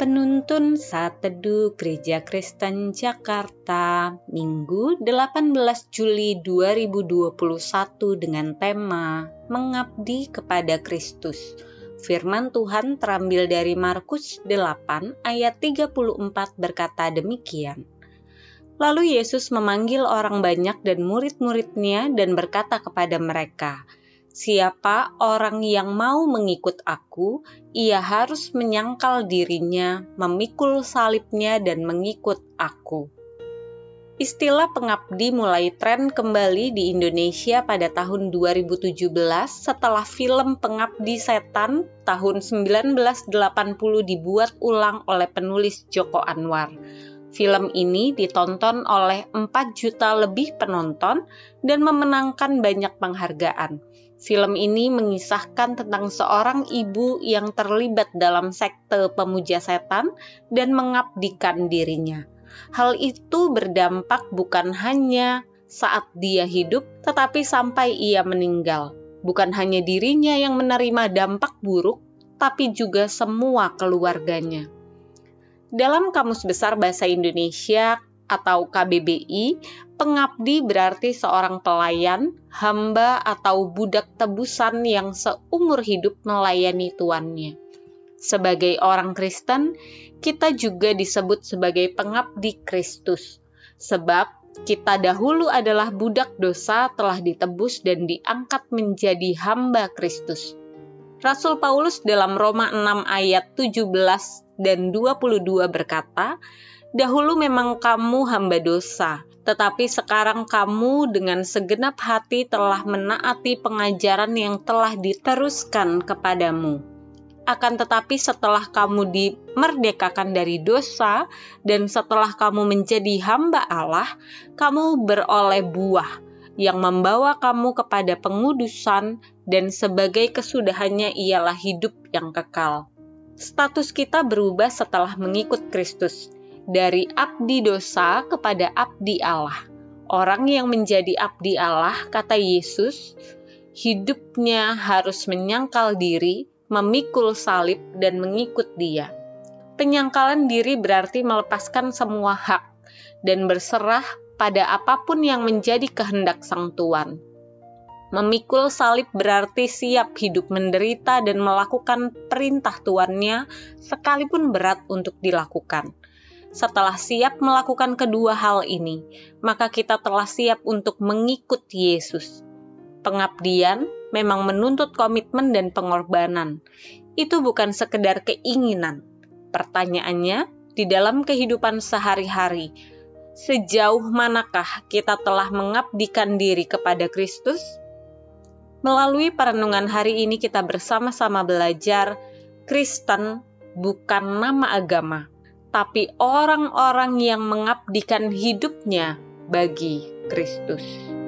Penuntun Saat Teduh Gereja Kristen Jakarta Minggu 18 Juli 2021 dengan tema Mengabdi kepada Kristus. Firman Tuhan terambil dari Markus 8 ayat 34 berkata demikian. Lalu Yesus memanggil orang banyak dan murid-muridnya dan berkata kepada mereka, Siapa orang yang mau mengikut aku, ia harus menyangkal dirinya, memikul salibnya, dan mengikut aku. Istilah pengabdi mulai tren kembali di Indonesia pada tahun 2017 setelah film Pengabdi Setan tahun 1980 dibuat ulang oleh penulis Joko Anwar. Film ini ditonton oleh 4 juta lebih penonton dan memenangkan banyak penghargaan. Film ini mengisahkan tentang seorang ibu yang terlibat dalam sekte pemuja setan dan mengabdikan dirinya. Hal itu berdampak bukan hanya saat dia hidup, tetapi sampai ia meninggal. Bukan hanya dirinya yang menerima dampak buruk, tapi juga semua keluarganya. Dalam Kamus Besar Bahasa Indonesia atau KBBI, Pengabdi berarti seorang pelayan, hamba, atau budak tebusan yang seumur hidup melayani tuannya. Sebagai orang Kristen, kita juga disebut sebagai pengabdi Kristus, sebab kita dahulu adalah budak dosa telah ditebus dan diangkat menjadi hamba Kristus. Rasul Paulus dalam Roma 6 ayat 17 dan 22 berkata, Dahulu memang kamu hamba dosa, tetapi sekarang kamu dengan segenap hati telah menaati pengajaran yang telah diteruskan kepadamu. Akan tetapi setelah kamu dimerdekakan dari dosa dan setelah kamu menjadi hamba Allah, kamu beroleh buah yang membawa kamu kepada pengudusan dan sebagai kesudahannya ialah hidup yang kekal. Status kita berubah setelah mengikut Kristus dari abdi dosa kepada abdi Allah. Orang yang menjadi abdi Allah, kata Yesus, hidupnya harus menyangkal diri, memikul salib, dan mengikut Dia. Penyangkalan diri berarti melepaskan semua hak dan berserah pada apa pun yang menjadi kehendak Sang Tuan. Memikul salib berarti siap hidup menderita dan melakukan perintah tuannya, sekalipun berat untuk dilakukan. Setelah siap melakukan kedua hal ini, maka kita telah siap untuk mengikut Yesus. Pengabdian memang menuntut komitmen dan pengorbanan. Itu bukan sekedar keinginan. Pertanyaannya, di dalam kehidupan sehari-hari, sejauh manakah kita telah mengabdikan diri kepada Kristus? Melalui perenungan hari ini kita bersama-sama belajar Kristen bukan nama agama, tapi orang-orang yang mengabdikan hidupnya bagi Kristus.